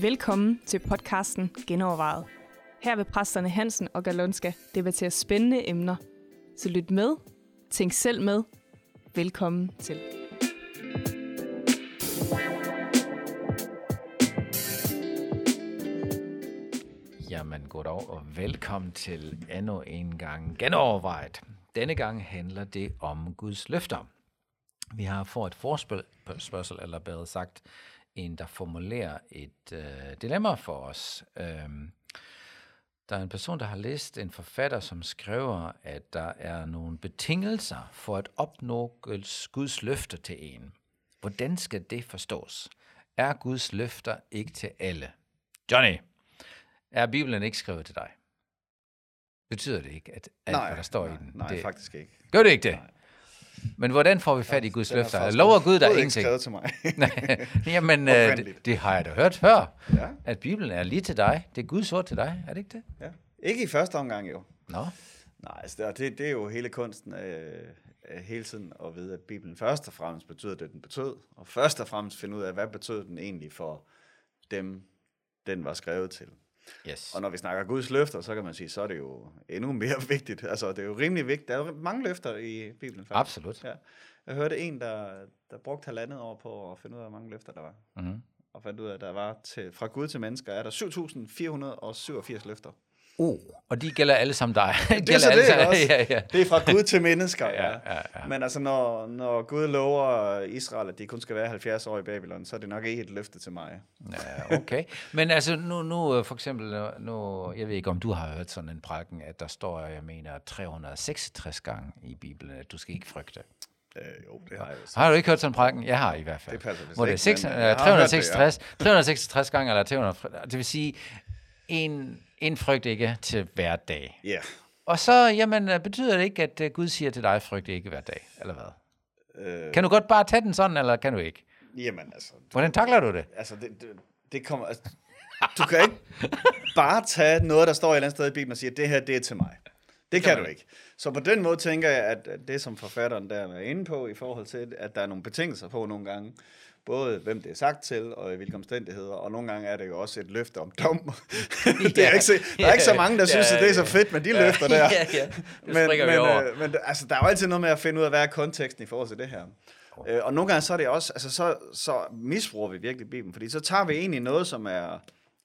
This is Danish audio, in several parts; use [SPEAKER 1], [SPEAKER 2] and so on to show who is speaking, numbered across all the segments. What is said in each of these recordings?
[SPEAKER 1] Velkommen til podcasten Genovervejet. Her vil præsterne Hansen og Galonska debattere spændende emner. Så lyt med, tænk selv med. Velkommen til.
[SPEAKER 2] Jamen goddag og velkommen til endnu en gang genovervejet. Denne gang handler det om Guds løfter. Vi har fået et forspørgsel, eller bedre sagt, en, der formulerer et øh, dilemma for os. Øhm, der er en person, der har læst en forfatter, som skriver, at der er nogle betingelser for at opnå Guds løfter til en. Hvordan skal det forstås? Er Guds løfter ikke til alle? Johnny, er Bibelen ikke skrevet til dig? Betyder det ikke, at alt,
[SPEAKER 3] Nej,
[SPEAKER 2] hvad der står
[SPEAKER 3] nej,
[SPEAKER 2] i den...
[SPEAKER 3] nej,
[SPEAKER 2] det,
[SPEAKER 3] faktisk ikke.
[SPEAKER 2] Gør det ikke det?
[SPEAKER 3] Nej.
[SPEAKER 2] Men hvordan får vi fat i Guds
[SPEAKER 3] Den er
[SPEAKER 2] løfter? Lover Gud der ingenting?
[SPEAKER 3] skrevet til mig.
[SPEAKER 2] Jamen, øh, det, det har jeg da hørt før,
[SPEAKER 3] ja,
[SPEAKER 2] at Bibelen er lige til dig. Det er Guds ord til dig, er det ikke det?
[SPEAKER 3] ja. Ikke i første omgang jo.
[SPEAKER 2] Nå,
[SPEAKER 3] Nej, altså, det, det, det er jo hele kunsten øh, øh, hele tiden at vide, at Bibelen først og fremmest betyder det, den betød, og først og fremmest finde ud af, hvad betød den egentlig for dem, den var skrevet til.
[SPEAKER 2] Yes.
[SPEAKER 3] Og når vi snakker Guds løfter, så kan man sige, så er det jo endnu mere vigtigt. Altså, det er jo rimelig vigtigt. Der er jo mange løfter i Bibelen. Faktisk.
[SPEAKER 2] Absolut.
[SPEAKER 3] Ja. Jeg hørte en, der, der brugte halvandet år på at finde ud af, hvor mange løfter der var.
[SPEAKER 2] Mm-hmm.
[SPEAKER 3] Og fandt ud af, at der var til, fra Gud til mennesker, er der 7.487 løfter.
[SPEAKER 2] Uh, og de gælder alle sammen dig. De
[SPEAKER 3] Det er
[SPEAKER 2] gælder
[SPEAKER 3] så
[SPEAKER 2] alle
[SPEAKER 3] det
[SPEAKER 2] sammen-
[SPEAKER 3] også.
[SPEAKER 2] ja, ja.
[SPEAKER 3] Det er fra Gud til mennesker,
[SPEAKER 2] Ja,
[SPEAKER 3] ja.
[SPEAKER 2] ja.
[SPEAKER 3] Men altså, når, når Gud lover Israel, at de kun skal være 70 år i Babylon, så er det nok ikke et løfte til mig.
[SPEAKER 2] ja, okay. Men altså, nu, nu øh, for eksempel, øh, nu, jeg ved ikke, om du har hørt sådan en prædiken, at der står, jeg mener, 366 gange i Bibelen, at du skal ikke frygte.
[SPEAKER 3] Øh, jo, det har jeg.
[SPEAKER 2] Har du ikke hørt sådan en prædiken? Jeg har i hvert fald.
[SPEAKER 3] Det passer vist
[SPEAKER 2] Hvor det er
[SPEAKER 3] ikke,
[SPEAKER 2] 6,
[SPEAKER 3] men,
[SPEAKER 2] øh,
[SPEAKER 3] øh, jeg har hørt det, ja.
[SPEAKER 2] 366, 366 gange, eller 300, det vil sige, en, en frygt ikke til hver dag.
[SPEAKER 3] Ja.
[SPEAKER 2] Og så, jamen, betyder det ikke, at øh, Gud siger til dig, frygt ikke hver dag, eller hvad?
[SPEAKER 3] Øh,
[SPEAKER 2] Kan du godt bare tage den sådan, eller kan du ikke?
[SPEAKER 3] Jamen, altså, du,
[SPEAKER 2] Hvordan takler du det?
[SPEAKER 3] altså det, det, det kommer... Altså, du kan ikke bare tage noget, der står et eller andet sted i Bibelen og sige, at det her, det er til mig. Det kan du ikke. Så på den måde tænker jeg, at det, som forfatteren der er inde på, i forhold til, at der er nogle betingelser på nogle gange, både hvem det er sagt til, og i hvilke omstændigheder, og nogle gange er det jo også et løfte om dom. det er ikke, så- der er ikke så mange, der synes, at det er så fedt med de løfter der.
[SPEAKER 2] Ja, ja.
[SPEAKER 3] Men,
[SPEAKER 2] vi
[SPEAKER 3] men, øh, men altså, der er jo altid noget med at finde ud af, hvad er konteksten i forhold til det her. Øh, og nogle gange så er det også, altså så, så misbruger vi virkelig Bibelen, fordi så tager vi egentlig noget, som er,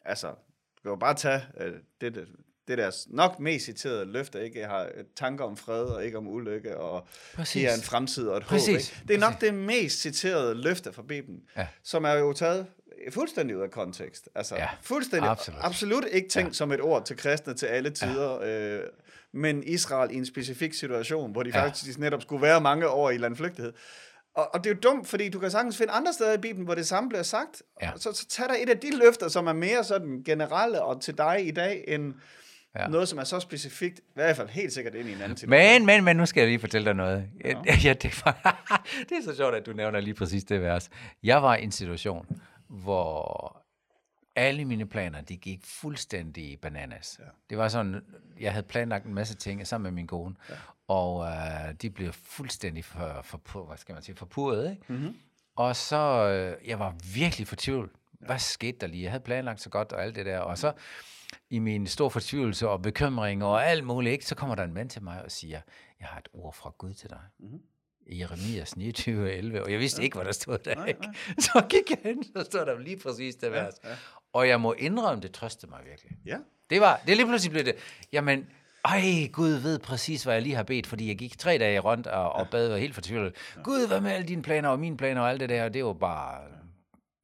[SPEAKER 3] altså, du kan jo bare tage øh, det, det, det der nok mest citerede løfte, ikke? Jeg har øh, tanker om fred og ikke om ulykke, og
[SPEAKER 2] Præcis.
[SPEAKER 3] giver en fremtid og et
[SPEAKER 2] Præcis.
[SPEAKER 3] håb. Ikke? Det er nok det mest citerede løfte fra Bibelen,
[SPEAKER 2] Ja.
[SPEAKER 3] som er jo taget fuldstændig ud af kontekst. Altså,
[SPEAKER 2] Ja,
[SPEAKER 3] fuldstændig,
[SPEAKER 2] absolut.
[SPEAKER 3] absolut, ikke tænkt ja. som et ord til kristne til alle tider, ja. øh, men Israel i en specifik situation, hvor de
[SPEAKER 2] Ja.
[SPEAKER 3] faktisk netop skulle være mange år i landflygtighed. Og, og det er jo dumt, fordi du kan sagtens finde andre steder i Bibelen, hvor det samme bliver sagt.
[SPEAKER 2] Ja.
[SPEAKER 3] Så, så tag der et af de løfter, som er mere sådan generelle og til dig i dag, end
[SPEAKER 2] Ja.
[SPEAKER 3] ja. noget, som er så specifikt, i hvert fald helt sikkert ind i en anden situation.
[SPEAKER 2] Men, men, men, nu skal jeg lige fortælle dig noget. Ja. Ja, det, var, det er så sjovt, at du nævner lige præcis det vers. Jeg var i en situation, hvor alle mine planer, de gik fuldstændig bananas. Ja. Det var sådan, jeg havde planlagt en masse ting sammen med min kone, ja. og øh, de blev fuldstændig for, for, hvad skal man sige, forpurret, ikke? Mm-hmm. Og så, øh, jeg var virkelig fortvivlet. Hvad skete der lige? Jeg havde planlagt så godt og alt det der, og så i min store fortvivlelse og bekymring og alt muligt, ikke, så kommer der en mand til mig og siger, jeg har et ord fra Gud til dig. Mm-hmm. Jeremias 29, 11, og jeg vidste ja. ikke, hvad der stod der.
[SPEAKER 3] Nej,
[SPEAKER 2] ikke?
[SPEAKER 3] nej.
[SPEAKER 2] Så gik jeg hen, så stod der lige præcis det vers.
[SPEAKER 3] ja.
[SPEAKER 2] Og jeg må indrømme, det trøstede mig virkelig.
[SPEAKER 3] Ja.
[SPEAKER 2] Det var, det er lige pludselig blevet det. Jamen, ej, Gud ved præcis, hvad jeg lige har bedt, fordi jeg gik tre dage rundt og, og bad og var helt fortvivlet. Gud, hvad med alle dine planer og mine planer og alt det der, og det var bare,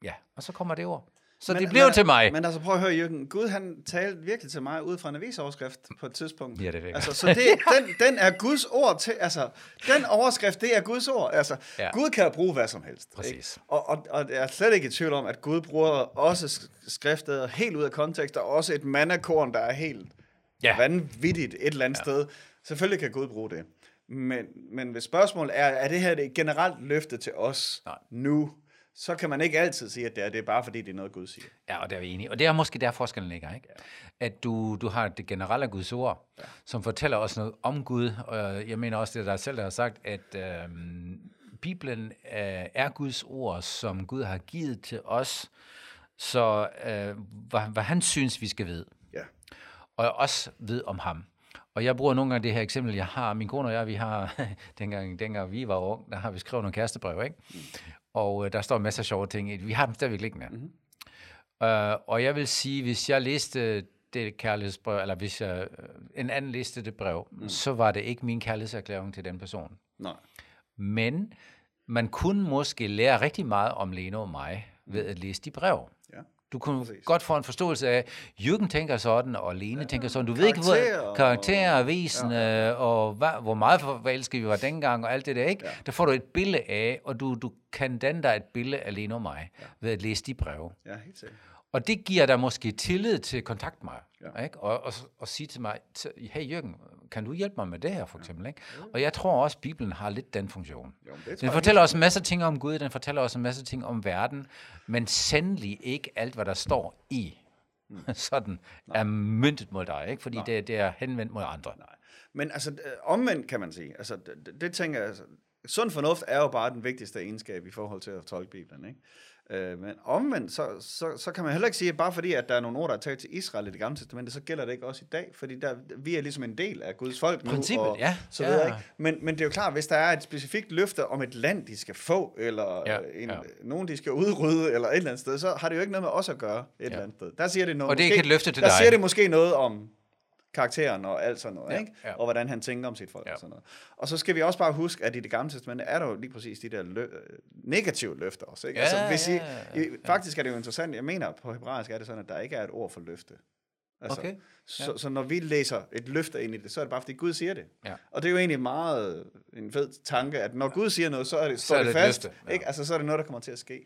[SPEAKER 2] ja. Og så kommer det ord. Så men, det blev
[SPEAKER 3] men,
[SPEAKER 2] til mig.
[SPEAKER 3] Men altså prøv at høre, Jørgen. Gud han talte virkelig til mig ud fra en avisoverskrift på et tidspunkt.
[SPEAKER 2] Ja, det jeg
[SPEAKER 3] Altså, så det, den, den er Guds ord til, altså, den overskrift, det er Guds ord. Altså,
[SPEAKER 2] Ja.
[SPEAKER 3] Gud kan bruge hvad som helst.
[SPEAKER 2] Præcis.
[SPEAKER 3] Ikke? Og, og, og jeg er slet ikke i tvivl om, at Gud bruger også sk- skriftet helt ud af kontekst, og også et mandakorn, der er helt
[SPEAKER 2] ja.
[SPEAKER 3] vanvittigt et eller andet ja. sted. Selvfølgelig kan Gud bruge det. Men, men hvis spørgsmålet er, er det her et generelt løfte til os
[SPEAKER 2] Nej.
[SPEAKER 3] nu, så kan man ikke altid sige, at det er, det er bare fordi, det er noget, Gud siger.
[SPEAKER 2] Ja, og der er vi enige. Og det er måske der forskellen ligger, ikke? Ja. At du, du har det generelle Guds ord, ja. som fortæller os noget om Gud. Og jeg mener også, det er dig selv, der har sagt, at øhm, Bibelen øh, er Guds ord, som Gud har givet til os, så øh, hvad, hvad han synes, vi skal vide.
[SPEAKER 3] Ja.
[SPEAKER 2] Og også ved om ham. Og jeg bruger nogle gange det her eksempel, jeg har, min kone og jeg, vi har, dengang, dengang vi var unge, der har vi skrevet nogle kærestebrev, ikke? Og øh, der står masser af sjove ting i. Vi har dem stadigvæk liggende. Mm-hmm. Uh, og jeg vil sige, hvis jeg læste det kærlighedsbrev, eller hvis jeg, øh, en anden læste det brev, mm. så var det ikke min kærlighedserklæring til den person.
[SPEAKER 3] Nej.
[SPEAKER 2] Men man kunne måske lære rigtig meget om Lene og mig ved at læse de brev. Du kunne
[SPEAKER 3] Præcis.
[SPEAKER 2] Godt få en forståelse af, Jürgen tænker sådan, og Lene ja, tænker sådan. Du ved ikke, hvor karakterer, avisen, ja, ja. og hvad, hvor meget forelsket vi var dengang, og alt det der, ikke?
[SPEAKER 3] Ja.
[SPEAKER 2] Der får du et billede af, og du, du kan danne dig et billede af Lene og mig, ja. ved at læse de breve.
[SPEAKER 3] Ja, helt sikkert.
[SPEAKER 2] Og det giver dig måske tillid til at kontakte mig,
[SPEAKER 3] Ja.
[SPEAKER 2] ikke? Og, og, og sige til mig, hey Jørgen, kan du hjælpe mig med det her, for eksempel? Ikke? Og jeg tror også, at Bibelen har lidt den funktion.
[SPEAKER 3] Jo,
[SPEAKER 2] Den fortæller os en masse ting om Gud, den fortæller os en masse ting om verden, men sandelig ikke alt, hvad der står i, sådan er myntet mod dig, ikke? fordi det, det er henvendt mod andre.
[SPEAKER 3] Nej. Men altså, øh, omvendt kan man sige, altså, det, det- det tænker jeg, altså, sund fornuft er jo bare den vigtigste egenskab i forhold til at tolke Bibelen, ikke? Øh, men omvendt, så, så, så kan man heller ikke sige, at bare fordi, at der er nogle ord, der er taget til Israel i det gamle testamente, så gælder det ikke også i dag, fordi der, vi er ligesom en del af Guds folk nu,
[SPEAKER 2] Princippet,
[SPEAKER 3] og
[SPEAKER 2] ja.
[SPEAKER 3] så
[SPEAKER 2] Ja.
[SPEAKER 3] videre, ikke? Men, men det er jo klart, hvis der er et specifikt løfte om et land, de skal få, eller
[SPEAKER 2] Ja,
[SPEAKER 3] en,
[SPEAKER 2] ja.
[SPEAKER 3] nogen, de skal udrydde, eller et eller andet sted, så har det jo ikke noget med os at gøre et ja. eller andet sted. Der siger det noget,
[SPEAKER 2] Og det er
[SPEAKER 3] måske,
[SPEAKER 2] ikke et løfte til
[SPEAKER 3] der
[SPEAKER 2] dig.
[SPEAKER 3] siger det måske noget om karakteren og alt sådan noget,
[SPEAKER 2] Ja,
[SPEAKER 3] ikke?
[SPEAKER 2] ja.
[SPEAKER 3] og hvordan han tænker om sit folk
[SPEAKER 2] Ja.
[SPEAKER 3] og sådan noget. Og så skal vi også bare huske, at i det gamle testamente er der jo lige præcis de der lø- negative løfter også. Ikke?
[SPEAKER 2] Ja,
[SPEAKER 3] altså, hvis I,
[SPEAKER 2] ja, ja,
[SPEAKER 3] I, faktisk er det jo interessant, jeg mener på hebraisk er det sådan, at der ikke er et ord for løfte. Altså,
[SPEAKER 2] Okay,
[SPEAKER 3] så, så når vi læser et løfte ind i det, så er det bare fordi Gud siger det.
[SPEAKER 2] Ja.
[SPEAKER 3] Og det er jo egentlig meget en fed tanke, at når Gud siger noget, så er det, står
[SPEAKER 2] er
[SPEAKER 3] det,
[SPEAKER 2] det et
[SPEAKER 3] fast.
[SPEAKER 2] løfte, ja.
[SPEAKER 3] Ikke? Altså, så er det noget, der kommer til at ske.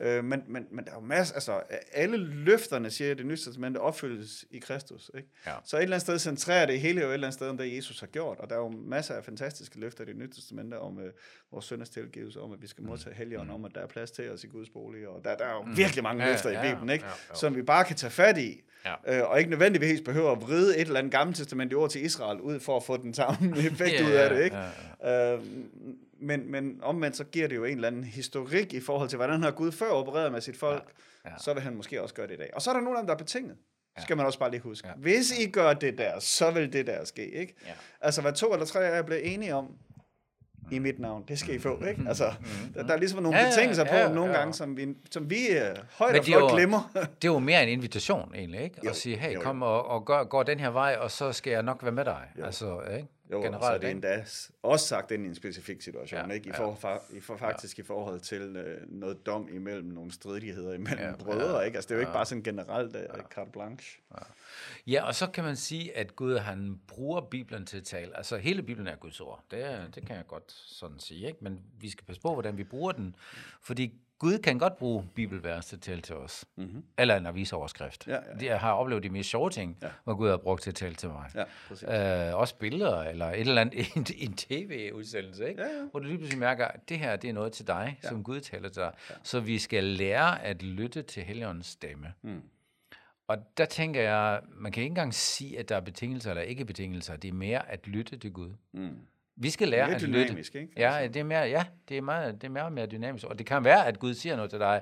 [SPEAKER 3] Øh, men, men, men der er jo masser, altså alle løfterne, siger jeg, det nye testamente, opfyldes i Kristus. Ikke?
[SPEAKER 2] Ja.
[SPEAKER 3] Så et eller andet sted centrerer det hele jo et eller andet sted om det, Jesus har gjort. Og der er jo masser af fantastiske løfter i det nye testamente om øh, vores sønders tilgivelse, om at vi skal modtage helligånd, om at der er plads til os i Guds bolig. Og der, der er jo virkelig mange
[SPEAKER 2] Mm. Ja,
[SPEAKER 3] løfter i
[SPEAKER 2] ja,
[SPEAKER 3] Bibelen, ikke?
[SPEAKER 2] ja, ja.
[SPEAKER 3] som vi bare kan tage fat i.
[SPEAKER 2] Ja.
[SPEAKER 3] Øh, og ikke nødvendigvis behøver at vride et eller andet gammeltestamentlig ord til Israel ud for at få den samme effekt
[SPEAKER 2] Ja,
[SPEAKER 3] ud af det, ikke?
[SPEAKER 2] ja,
[SPEAKER 3] Øh, men, men omvendt så giver det jo en eller anden historik i forhold til, hvordan har Gud før opereret med sit folk,
[SPEAKER 2] Ja, ja.
[SPEAKER 3] så vil han måske også gøre det i dag. Og så er der nogle af dem, der er betinget. Skal man også bare lige huske.
[SPEAKER 2] Ja.
[SPEAKER 3] Hvis I gør det der, så vil det der ske, ikke?
[SPEAKER 2] Ja.
[SPEAKER 3] Altså, hvad to eller tre af jer bliver enige om i mit navn, det skal I få, ikke? Altså, der, der er ligesom nogle
[SPEAKER 2] Ja, ja,
[SPEAKER 3] betingelser på
[SPEAKER 2] ja,
[SPEAKER 3] nogle
[SPEAKER 2] ja.
[SPEAKER 3] gange, som vi, som vi uh, højt og
[SPEAKER 2] det
[SPEAKER 3] flot glemmer.
[SPEAKER 2] Det er jo mere en invitation egentlig, ikke?
[SPEAKER 3] Jo,
[SPEAKER 2] At sige, hey,
[SPEAKER 3] jo, jo.
[SPEAKER 2] kom og, og gør, gå den her vej, og så skal jeg nok være med dig.
[SPEAKER 3] Jo.
[SPEAKER 2] Altså, ikke?
[SPEAKER 3] Jo, Generelt, så er det
[SPEAKER 2] ikke?
[SPEAKER 3] endda også sagt ind i en specifik situation,
[SPEAKER 2] Ja,
[SPEAKER 3] ikke? I,
[SPEAKER 2] ja.
[SPEAKER 3] for, i for, faktisk i forhold til øh, noget dom imellem nogle stridigheder imellem
[SPEAKER 2] Ja,
[SPEAKER 3] ja, brødre,
[SPEAKER 2] ja,
[SPEAKER 3] ikke? Altså, det er jo ikke bare sådan generelt uh, carte blanche.
[SPEAKER 2] Ja, og så kan man sige, at Gud han bruger Bibelen til at tale. Altså hele Bibelen er Guds ord. Det, er, det kan jeg godt sådan sige. Ikke? Men vi skal passe på, hvordan vi bruger den. Fordi Gud kan godt bruge bibelvers til til os. Mm-hmm. Eller en avisoverskrift.
[SPEAKER 3] Ja, ja.
[SPEAKER 2] Jeg har oplevet de mest sjove ting,
[SPEAKER 3] Ja.
[SPEAKER 2] hvor Gud har brugt til at tale til mig.
[SPEAKER 3] Ja, præcis.
[SPEAKER 2] Øh, også billeder, eller et eller andet, en, en tv-udsendelse, ikke?
[SPEAKER 3] Ja, ja.
[SPEAKER 2] hvor du lige pludselig mærker, at det her det er noget til dig, ja. som Gud taler til dig. Ja. Så vi skal lære at lytte til Helligåndens stemme.
[SPEAKER 3] Mm.
[SPEAKER 2] Og der tænker jeg, man kan ikke engang sige, at der er betingelser eller ikke betingelser. Det er mere at lytte til Gud.
[SPEAKER 3] Mm.
[SPEAKER 2] Vi skal lære
[SPEAKER 3] Mere
[SPEAKER 2] at
[SPEAKER 3] dynamisk,
[SPEAKER 2] lytte.
[SPEAKER 3] ikke?
[SPEAKER 2] Ja, det er mere, ja, det er meget, det er meget mere dynamisk. Og det kan være, at Gud siger noget til dig,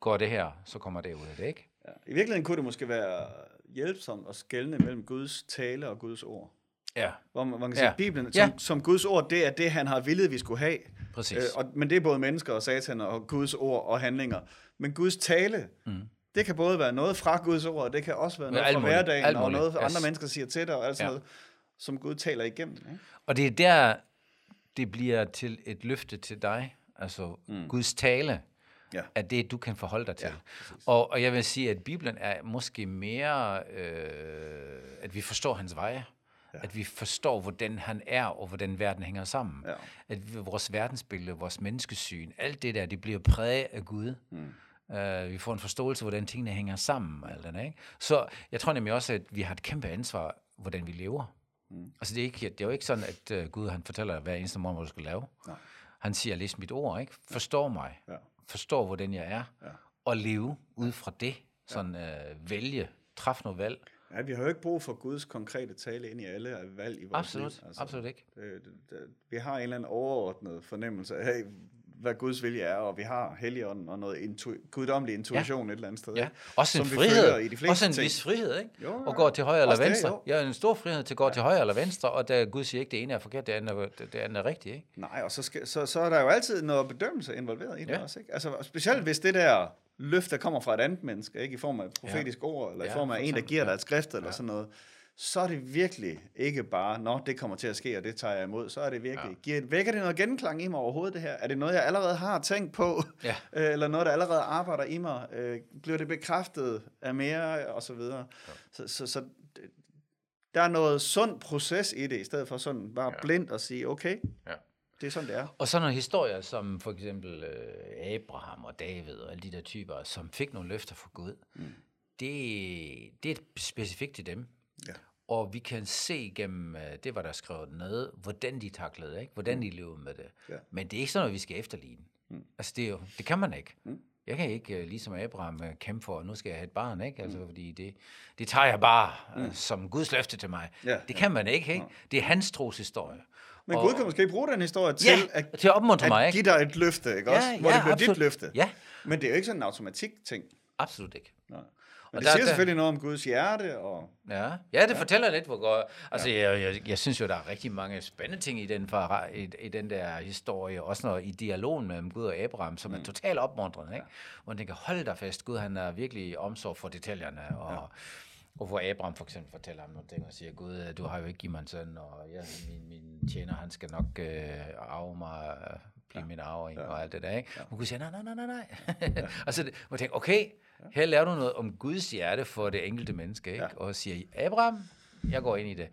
[SPEAKER 2] går det her, så kommer det ud af det, ikke?
[SPEAKER 3] Ja. I virkeligheden kunne det måske være hjælpsomt at skelne mellem Guds tale og Guds ord.
[SPEAKER 2] Ja,
[SPEAKER 3] Hvor man, man kan sige,
[SPEAKER 2] Ja.
[SPEAKER 3] at Bibelen
[SPEAKER 2] Ja.
[SPEAKER 3] som, som Guds ord, det er det, han har villet, vi skulle have.
[SPEAKER 2] præcis.
[SPEAKER 3] Øh, og, men det er både mennesker og satan og Guds ord og handlinger. Men Guds tale, mm. det kan både være noget fra Guds ord, og det kan også være noget fra hverdagen, og noget,
[SPEAKER 2] Yes.
[SPEAKER 3] andre mennesker siger til dig, og alt sådan
[SPEAKER 2] Ja.
[SPEAKER 3] noget, som Gud taler igennem. Ikke?
[SPEAKER 2] Og det er der, det bliver til et løfte til dig, altså mm. Guds tale,
[SPEAKER 3] Ja.
[SPEAKER 2] at det du kan forholde dig til.
[SPEAKER 3] Ja,
[SPEAKER 2] og, og jeg vil sige, at Bibelen er måske mere, øh, at vi forstår hans veje, ja. at vi forstår, hvordan han er, og hvordan verden hænger sammen.
[SPEAKER 3] Ja.
[SPEAKER 2] At vi, vores verdensbillede, vores menneskesyn, alt det der, det bliver præget af Gud. Mm. Uh, vi får en forståelse, hvordan tingene hænger sammen. Alt det, ikke? Så jeg tror nemlig også, at vi har et kæmpe ansvar, hvordan vi lever. Mm. Altså det er, ikke, det er jo ikke sådan, at uh, Gud han fortæller hver eneste morgen, hvad du skal lave.
[SPEAKER 3] Nej.
[SPEAKER 2] Han siger, læs mit ord, ikke? Forstår mig.
[SPEAKER 3] Ja.
[SPEAKER 2] forstår, hvordan jeg er,
[SPEAKER 3] Ja.
[SPEAKER 2] og leve ud fra det, sådan øh, vælge, træffe noget valg.
[SPEAKER 3] Ja, vi har jo ikke brug for Guds konkrete tale ind i alle valg i vores
[SPEAKER 2] Absolut,
[SPEAKER 3] liv. Altså,
[SPEAKER 2] absolut ikke.
[SPEAKER 3] Det, det, det, vi har en eller anden overordnet fornemmelse af, hvad Guds vilje er, og vi har Helligånden og noget intu- guddommelig intuition ja. et eller andet sted.
[SPEAKER 2] Ja. Også en
[SPEAKER 3] følger i de
[SPEAKER 2] frihed. Også en
[SPEAKER 3] ting.
[SPEAKER 2] vis frihed, ikke?
[SPEAKER 3] Jo,
[SPEAKER 2] Og går til højre eller
[SPEAKER 3] Også det,
[SPEAKER 2] venstre.
[SPEAKER 3] jo.
[SPEAKER 2] Ja, en stor frihed til at gå til højre eller venstre, og der Gud siger ikke, det ene er forkert, det andet det andet er rigtigt, ikke?
[SPEAKER 3] Nej, og så, skal, så, så er der jo altid noget bedømmelse involveret i det
[SPEAKER 2] Ja.
[SPEAKER 3] også. Ikke? Altså, specielt hvis det der løfte kommer fra et andet menneske, ikke i form af et profetisk ja. ord, eller
[SPEAKER 2] Ja,
[SPEAKER 3] i form af en, der giver dig
[SPEAKER 2] Ja.
[SPEAKER 3] et skrift, eller ja. sådan noget, så er det virkelig ikke bare, nå, det kommer til at ske, og det tager jeg imod. Så er det virkelig, ja. giver, vækker det noget genklang i mig overhovedet, det her? Er det noget, jeg allerede har tænkt på?
[SPEAKER 2] Ja.
[SPEAKER 3] Øh, eller noget, der allerede arbejder i mig? Øh, bliver det bekræftet af mere, og så videre? Ja. Så, så, så der er noget sund proces i det, i stedet for sådan bare ja. blindt at sige, okay,
[SPEAKER 2] Ja.
[SPEAKER 3] det er sådan, det er.
[SPEAKER 2] Og så nogle historier, som for eksempel øh, Abraham og David og alle de der typer, som fik nogle løfter fra Gud, mm. det, det er specifikt til dem.
[SPEAKER 3] Ja.
[SPEAKER 2] Og vi kan se gennem, øh, det var der skrevet ned, hvordan de taklede, ikke? hvordan de levede med det.
[SPEAKER 3] Ja.
[SPEAKER 2] Men det er ikke sådan noget, vi skal efterligne. Mm. Altså det, er jo, det kan man ikke.
[SPEAKER 3] Mm.
[SPEAKER 2] Jeg kan ikke, øh, ligesom Abraham, øh, kæmpe for, at nu skal jeg have et barn, ikke? Altså, fordi det, det tager jeg bare mm. som Guds løfte til mig.
[SPEAKER 3] Ja,
[SPEAKER 2] det kan man ikke, ikke? Det er hans troshistorie.
[SPEAKER 3] Men
[SPEAKER 2] Og-
[SPEAKER 3] Gud kan måske bruge den historie til,
[SPEAKER 2] Ja,
[SPEAKER 3] at,
[SPEAKER 2] til at opmuntre mig,
[SPEAKER 3] at
[SPEAKER 2] ikke?
[SPEAKER 3] give dig et løfte, ikke også? Hvor det bliver dit løfte.
[SPEAKER 2] Ja,
[SPEAKER 3] Men det er jo ikke sådan en automatik-ting.
[SPEAKER 2] absolut ikke.
[SPEAKER 3] Nej.
[SPEAKER 2] Og
[SPEAKER 3] det
[SPEAKER 2] der-
[SPEAKER 3] siger
[SPEAKER 2] der-
[SPEAKER 3] selvfølgelig noget om Guds hjerte, og
[SPEAKER 2] Ja, ja det ja. fortæller lidt, hvor godt... Altså, ja. jeg, jeg, jeg synes jo, der er rigtig mange spændende ting i den, for, i, i den der historie, også når, i dialogen mellem Gud og Abraham, som mm. er totalt opmuntrende, ikke? Hvor man tænker, hold dig fast, Gud han er virkelig omsorg for detaljerne, og, ja. og hvor Abraham for eksempel fortæller ham nogle ting, og siger, Gud, du har jo ikke givet mig en søn, og ja, min, min tjener, han skal nok øh, arve mig, øh, blive ja. min arving, ja. og alt det der, ikke? Ja. Og Gud siger, nej, nej, nej, nej, nej. og så man tænker, okay, her lærer du noget om Guds hjerte for det enkelte menneske, ikke?
[SPEAKER 3] Ja.
[SPEAKER 2] Og siger, Abraham, jeg går ind i det.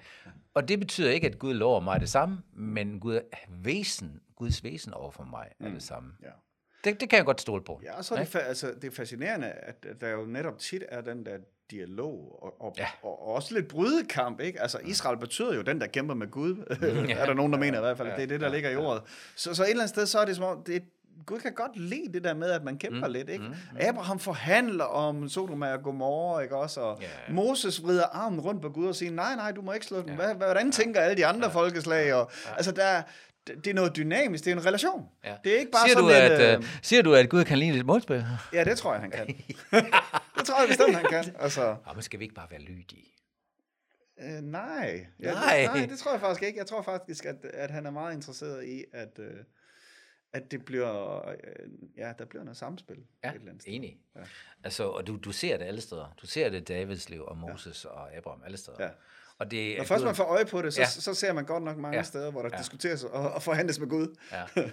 [SPEAKER 2] Og det betyder ikke, at Gud lover mig det samme, men Gud væsen, Guds væsen over for mig er det samme.
[SPEAKER 3] ja.
[SPEAKER 2] Det, det kan jeg godt stole på.
[SPEAKER 3] Ja, og så er det, fa- altså, det er fascinerende, at der jo netop tit er den der dialog, og, og,
[SPEAKER 2] Ja.
[SPEAKER 3] og, og også lidt brydekamp, ikke? Altså, Israel betyder jo den, der kæmper med Gud, er der nogen, der mener i hvert fald, det er det, der ligger i ordet. Så, så et eller andet sted, så er det som om, det er, Gud kan godt lide det der med, at man kæmper mm. lidt, ikke? Mm. Abraham forhandler om Sodoma og Gomorra, ikke også? Og
[SPEAKER 2] Ja.
[SPEAKER 3] Moses vrider armen rundt på Gud og siger, nej, nej, du må ikke slå dem. Hvad, hvordan tænker alle de andre folkeslag? Og, altså, der, det er noget dynamisk, det er en relation.
[SPEAKER 2] Ja.
[SPEAKER 3] Det er ikke bare
[SPEAKER 2] siger,
[SPEAKER 3] sådan
[SPEAKER 2] du,
[SPEAKER 3] et,
[SPEAKER 2] at,
[SPEAKER 3] øh,
[SPEAKER 2] øh, siger du, at Gud kan lide et målspil?
[SPEAKER 3] Ja, det tror jeg, han kan. det tror jeg bestemt, han kan. Altså,
[SPEAKER 2] Ja, men skal vi ikke bare være lydige?
[SPEAKER 3] øh, nej. Ja,
[SPEAKER 2] Nej.
[SPEAKER 3] Det, nej, det tror jeg faktisk ikke. Jeg tror faktisk, at, at han er meget interesseret i, at, øh, at det bliver, øh, ja, der bliver noget samspil.
[SPEAKER 2] Ja,
[SPEAKER 3] et eller andet sted.
[SPEAKER 2] enig.
[SPEAKER 3] Ja.
[SPEAKER 2] Altså, og du, du ser det alle steder. Du ser det i Davids liv og Moses ja. og Abraham alle steder.
[SPEAKER 3] Ja.
[SPEAKER 2] Og det,
[SPEAKER 3] Når først man får øje på det, så,
[SPEAKER 2] Ja.
[SPEAKER 3] ja. så ser man godt nok mange
[SPEAKER 2] Ja.
[SPEAKER 3] ja. steder, hvor der
[SPEAKER 2] Ja.
[SPEAKER 3] ja. diskuteres og, og forhandles med Gud.
[SPEAKER 2] Ja,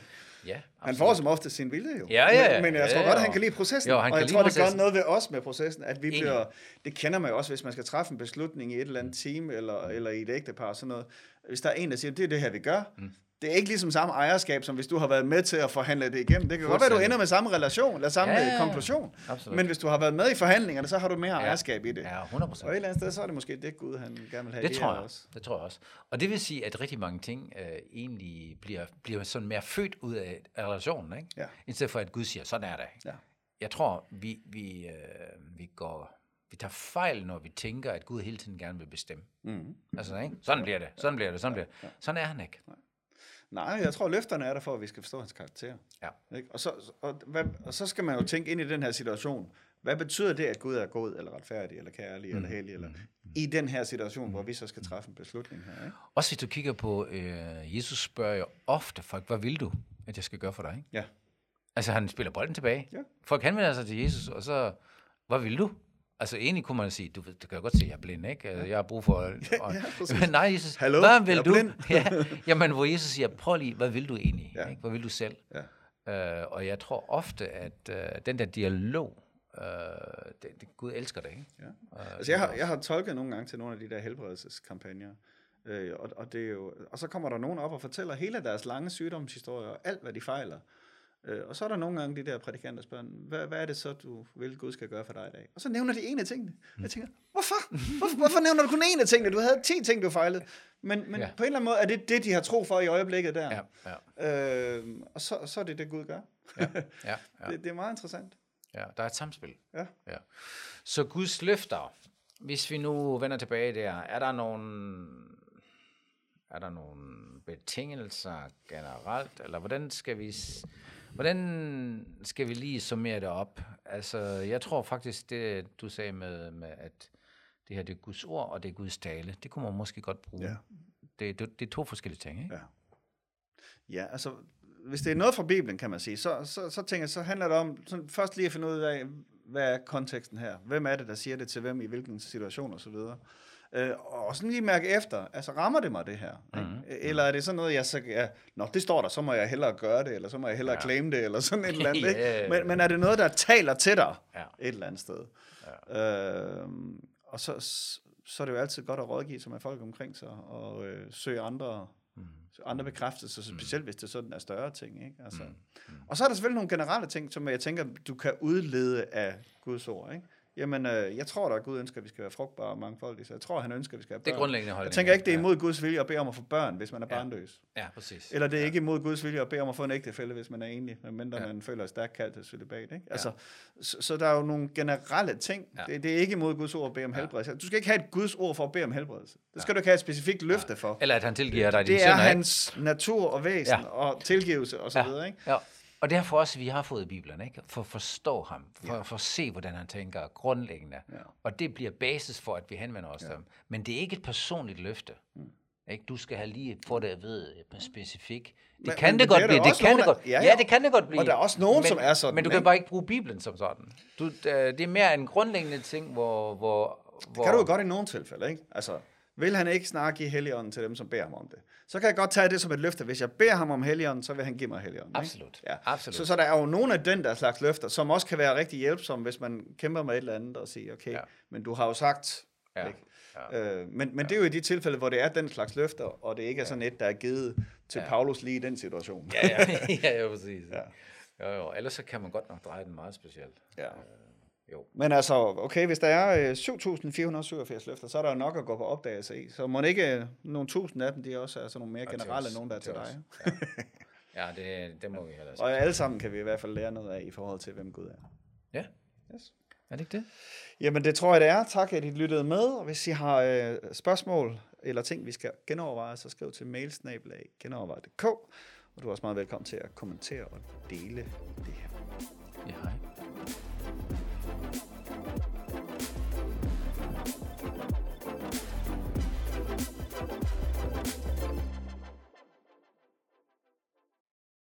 [SPEAKER 2] ja
[SPEAKER 3] Han får som ofte sin vilje jo.
[SPEAKER 2] Ja, ja, ja.
[SPEAKER 3] Men, men jeg
[SPEAKER 2] Ja,
[SPEAKER 3] tror
[SPEAKER 2] ja,
[SPEAKER 3] godt,
[SPEAKER 2] jo.
[SPEAKER 3] han kan lide processen.
[SPEAKER 2] Jo, han
[SPEAKER 3] og jeg tror, det gør
[SPEAKER 2] processen.
[SPEAKER 3] noget ved os med processen, at vi bliver... Det kender man jo også, hvis man skal træffe en beslutning i et eller andet team, eller, eller i et ægtepar og sådan noget. Hvis der er en, der siger, det er det her, vi gør. Mm. Det er ikke ligesom samme ejerskab, som hvis du har været med til at forhandle det igennem. Det kan godt være, du
[SPEAKER 2] Fuldstændig.
[SPEAKER 3] ender med samme relation, eller samme
[SPEAKER 2] Ja,
[SPEAKER 3] ja,
[SPEAKER 2] ja, ja.
[SPEAKER 3] konklusion.
[SPEAKER 2] Absolut.
[SPEAKER 3] Men hvis du har været med i forhandlingerne, så har du mere
[SPEAKER 2] Ja.
[SPEAKER 3] ejerskab i det.
[SPEAKER 2] Ja, 100 procent.
[SPEAKER 3] Og et eller andet sted, så er det måske det Gud, han gerne vil have
[SPEAKER 2] Det tror jeg
[SPEAKER 3] også.
[SPEAKER 2] Det tror jeg også. Og det vil sige, at rigtig mange ting øh, egentlig bliver, bliver sådan mere født ud af, af relationen, ikke?
[SPEAKER 3] Ja.
[SPEAKER 2] I stedet for, at Gud siger, sådan er det.
[SPEAKER 3] Ja.
[SPEAKER 2] Jeg tror, vi, vi, øh, vi går... Vi tager fejl, når vi tænker, at Gud hele tiden gerne vil bestemme.
[SPEAKER 3] Mm.
[SPEAKER 2] Altså, ikke? Sådan bliver det, sådan bliver det, sådan bliver det. Sådan er han ikke.
[SPEAKER 3] Nej, jeg tror, løfterne er der for, at vi skal forstå hans karakter.
[SPEAKER 2] Ja.
[SPEAKER 3] Ikke? Og, så, og, hvad, og så skal man jo tænke ind i den her situation. Hvad betyder det, at Gud er god, eller retfærdig, eller kærlig, mm. eller hellig, eller i den her situation, hvor vi så skal træffe en beslutning her? Ikke?
[SPEAKER 2] Også hvis du kigger på, øh, Jesus spørger jo ofte folk, hvad vil du, at jeg skal gøre for dig? Ikke?
[SPEAKER 3] Ja.
[SPEAKER 2] Altså, han spiller bolden tilbage.
[SPEAKER 3] Ja.
[SPEAKER 2] Folk henvender sig til Jesus, og så, hvad vil du? Altså, egentlig kunne man sige, du, ved, du kan jo godt se, at jeg er blind, ikke? Altså, Jeg har brug for... Og,
[SPEAKER 3] ja,
[SPEAKER 2] men nej, Jesus,
[SPEAKER 3] Hallo,
[SPEAKER 2] hvad vil du? ja, jamen, hvor Jesus siger, prøv lige, hvad vil du egentlig?
[SPEAKER 3] Ja.
[SPEAKER 2] Ikke? Hvad vil du selv?
[SPEAKER 3] Ja.
[SPEAKER 2] Øh, og jeg tror ofte, at øh, den der dialog, øh, det, det, Gud elsker det, ikke?
[SPEAKER 3] Ja.
[SPEAKER 2] Øh,
[SPEAKER 3] Altså, jeg har, jeg har tolket nogle gange til nogle af de der helbredelseskampagner, øh, og, og, det er jo, og så kommer der nogen op og fortæller hele deres lange sygdomshistorie, og alt hvad de fejler. Øh, og så er der nogle gange de der prædikanter, spørger, hvad, hvad er det så, du vil, Gud skal gøre for dig i dag? Og så nævner de en af tingene. Jeg tænker, hvorfor? Hvorfor, hvorfor nævner du kun en af tingene? Du havde 10 ting, du fejlede. Men, men
[SPEAKER 2] Ja.
[SPEAKER 3] på en eller anden måde er det det, de har tro for i øjeblikket der.
[SPEAKER 2] Ja, ja,
[SPEAKER 3] Øh, og så, så er det det, Gud gør.
[SPEAKER 2] ja, ja, ja.
[SPEAKER 3] Det, det er meget interessant.
[SPEAKER 2] Ja, der er et samspil.
[SPEAKER 3] Ja.
[SPEAKER 2] ja. Så Guds løfter, hvis vi nu vender tilbage der, er der nogle, er der nogle betingelser generelt, eller hvordan skal vi, hvordan skal vi lige summere det op? Altså, jeg tror faktisk, det du sagde med, med at det her det er Guds ord, og det er Guds tale, det kunne man måske godt bruge.
[SPEAKER 3] Ja.
[SPEAKER 2] Det, det, det er to forskellige ting, ikke?
[SPEAKER 3] Ja. Ja, altså, hvis det er noget fra Bibelen, kan man sige, så, så, så tænker jeg, så handler det om sådan, først lige at finde ud af, hvad er konteksten her? Hvem er det, der siger det til hvem, i hvilken situation og så videre. Øh, og sådan lige mærke efter, altså rammer det mig det her? Ikke?
[SPEAKER 2] Mhm.
[SPEAKER 3] Eller er det sådan noget, jeg så, ja, nå, det står der, så må jeg hellere gøre det, eller så må jeg hellere
[SPEAKER 2] Ja.
[SPEAKER 3] claim det, eller sådan et eller andet. Ikke?
[SPEAKER 2] Ja.
[SPEAKER 3] Men, men er det noget, der taler til dig
[SPEAKER 2] Ja.
[SPEAKER 3] et eller andet sted? Ja. Øh, og så, så er det jo altid godt at rådgive sig med folk omkring sig, og øh, søge andre
[SPEAKER 2] Mm.
[SPEAKER 3] andre bekræftelser, så specielt hvis det sådan er større ting. Ikke? Altså.
[SPEAKER 2] Mm. Mm.
[SPEAKER 3] Og så er der selvfølgelig nogle generelle ting, som jeg tænker, du kan udlede af Guds ord. Ikke? Jamen, øh, jeg tror da, at Gud ønsker, at vi skal være frugtbare og mangfoldige, så jeg tror, han ønsker, at vi skal have
[SPEAKER 2] Det er
[SPEAKER 3] børn.
[SPEAKER 2] grundlæggende holdning.
[SPEAKER 3] jeg tænker ikke, det er imod Guds vilje at bede om at få børn, hvis man er
[SPEAKER 2] Ja.
[SPEAKER 3] barnløs.
[SPEAKER 2] Ja, præcis.
[SPEAKER 3] Eller det er ikke imod Guds vilje at bede om at få en ægtefælle, hvis man er enlig, medmindre
[SPEAKER 2] Ja.
[SPEAKER 3] ja. man føler et stærkt kald til celibat. Ikke? Altså, så, så der er jo nogle generelle ting.
[SPEAKER 2] Ja.
[SPEAKER 3] Ja. Det, det, er ikke imod Guds ord at bede om
[SPEAKER 2] Ja.
[SPEAKER 3] helbredelse. Du skal ikke have et Guds ord for at bede om helbredelse. Det skal
[SPEAKER 2] Ja.
[SPEAKER 3] du ikke have et specifikt løfte for.
[SPEAKER 2] Eller at han tilgiver dig dine
[SPEAKER 3] Det er
[SPEAKER 2] synder, ikke?
[SPEAKER 3] hans natur og væsen
[SPEAKER 2] Ja.
[SPEAKER 3] ja. og tilgivelse og så
[SPEAKER 2] Ja.
[SPEAKER 3] videre. Ikke?
[SPEAKER 2] Ja. Og derfor også, vi har fået Bibelen, ikke? For at forstå ham, for, ja. for at se, hvordan han tænker grundlæggende.
[SPEAKER 3] Ja.
[SPEAKER 2] Og det bliver basis for, at vi henvender os ja. til ham. Men det er ikke et personligt løfte. Mm. Ikke? Du skal have lige få det at vide øh, specifikt. Det
[SPEAKER 3] Men-
[SPEAKER 2] kan
[SPEAKER 3] men
[SPEAKER 2] det
[SPEAKER 3] det
[SPEAKER 2] godt blive. Det kan
[SPEAKER 3] nogen,
[SPEAKER 2] det godt.
[SPEAKER 3] ja,
[SPEAKER 2] Ja,
[SPEAKER 3] ja.
[SPEAKER 2] det kan det godt blive.
[SPEAKER 3] Og der er også nogen,
[SPEAKER 2] men,
[SPEAKER 3] som er sådan,
[SPEAKER 2] Men du kan
[SPEAKER 3] ikke?
[SPEAKER 2] bare ikke bruge Bibelen som sådan. Du, øh, det er mere en grundlæggende ting, hvor... hvor,
[SPEAKER 3] Det
[SPEAKER 2] hvor
[SPEAKER 3] kan du jo godt i nogle tilfælde, ikke? Altså, vil han ikke snart give Helligånden til dem, som beder ham om det? Så kan jeg godt tage det som et løfte. Hvis jeg beder ham om Helligånden, så vil han give mig Helligånden. ikke?
[SPEAKER 2] Absolut.
[SPEAKER 3] Ja.
[SPEAKER 2] Absolut.
[SPEAKER 3] Så, så der er jo nogle af den der slags løfter, som også kan være rigtig hjælpsomme, hvis man kæmper med et eller andet og siger, okay,
[SPEAKER 2] Ja.
[SPEAKER 3] ja. men du har jo sagt...
[SPEAKER 2] Ja.
[SPEAKER 3] Ikke?
[SPEAKER 2] Ja.
[SPEAKER 3] Øh, men men det er jo i de tilfælde, hvor det er den slags løfter, og det ikke er sådan et, der er givet til
[SPEAKER 2] Ja.
[SPEAKER 3] Paulus lige i den situation.
[SPEAKER 2] Ja, ja, ja, ja, præcis.
[SPEAKER 3] Ja.
[SPEAKER 2] Jo, jo. Ellers så kan man godt nok dreje den meget specielt.
[SPEAKER 3] Ja.
[SPEAKER 2] Jo.
[SPEAKER 3] Men altså, okay, hvis der er øh, 7.487 løfter, så er der jo nok at gå på opdagelse i. Så må det ikke øh, nogle tusind af dem, de også er sådan nogle mere
[SPEAKER 2] Og
[SPEAKER 3] generelle, nogen der er til
[SPEAKER 2] Til
[SPEAKER 3] dig.
[SPEAKER 2] Ja, ja det, det må vi heller sige.
[SPEAKER 3] Og alle sammen kan vi i hvert fald lære noget af i forhold til, hvem Gud er.
[SPEAKER 2] Ja,
[SPEAKER 3] Yes.
[SPEAKER 2] er det ikke det?
[SPEAKER 3] Jamen, det tror jeg, det er. Tak, at I lyttede med. Og hvis I har øh, spørgsmål eller ting, vi skal genoverveje, så skriv til mailsnabelag genoverveje.dk. Og du er også meget velkommen til at kommentere og dele det her.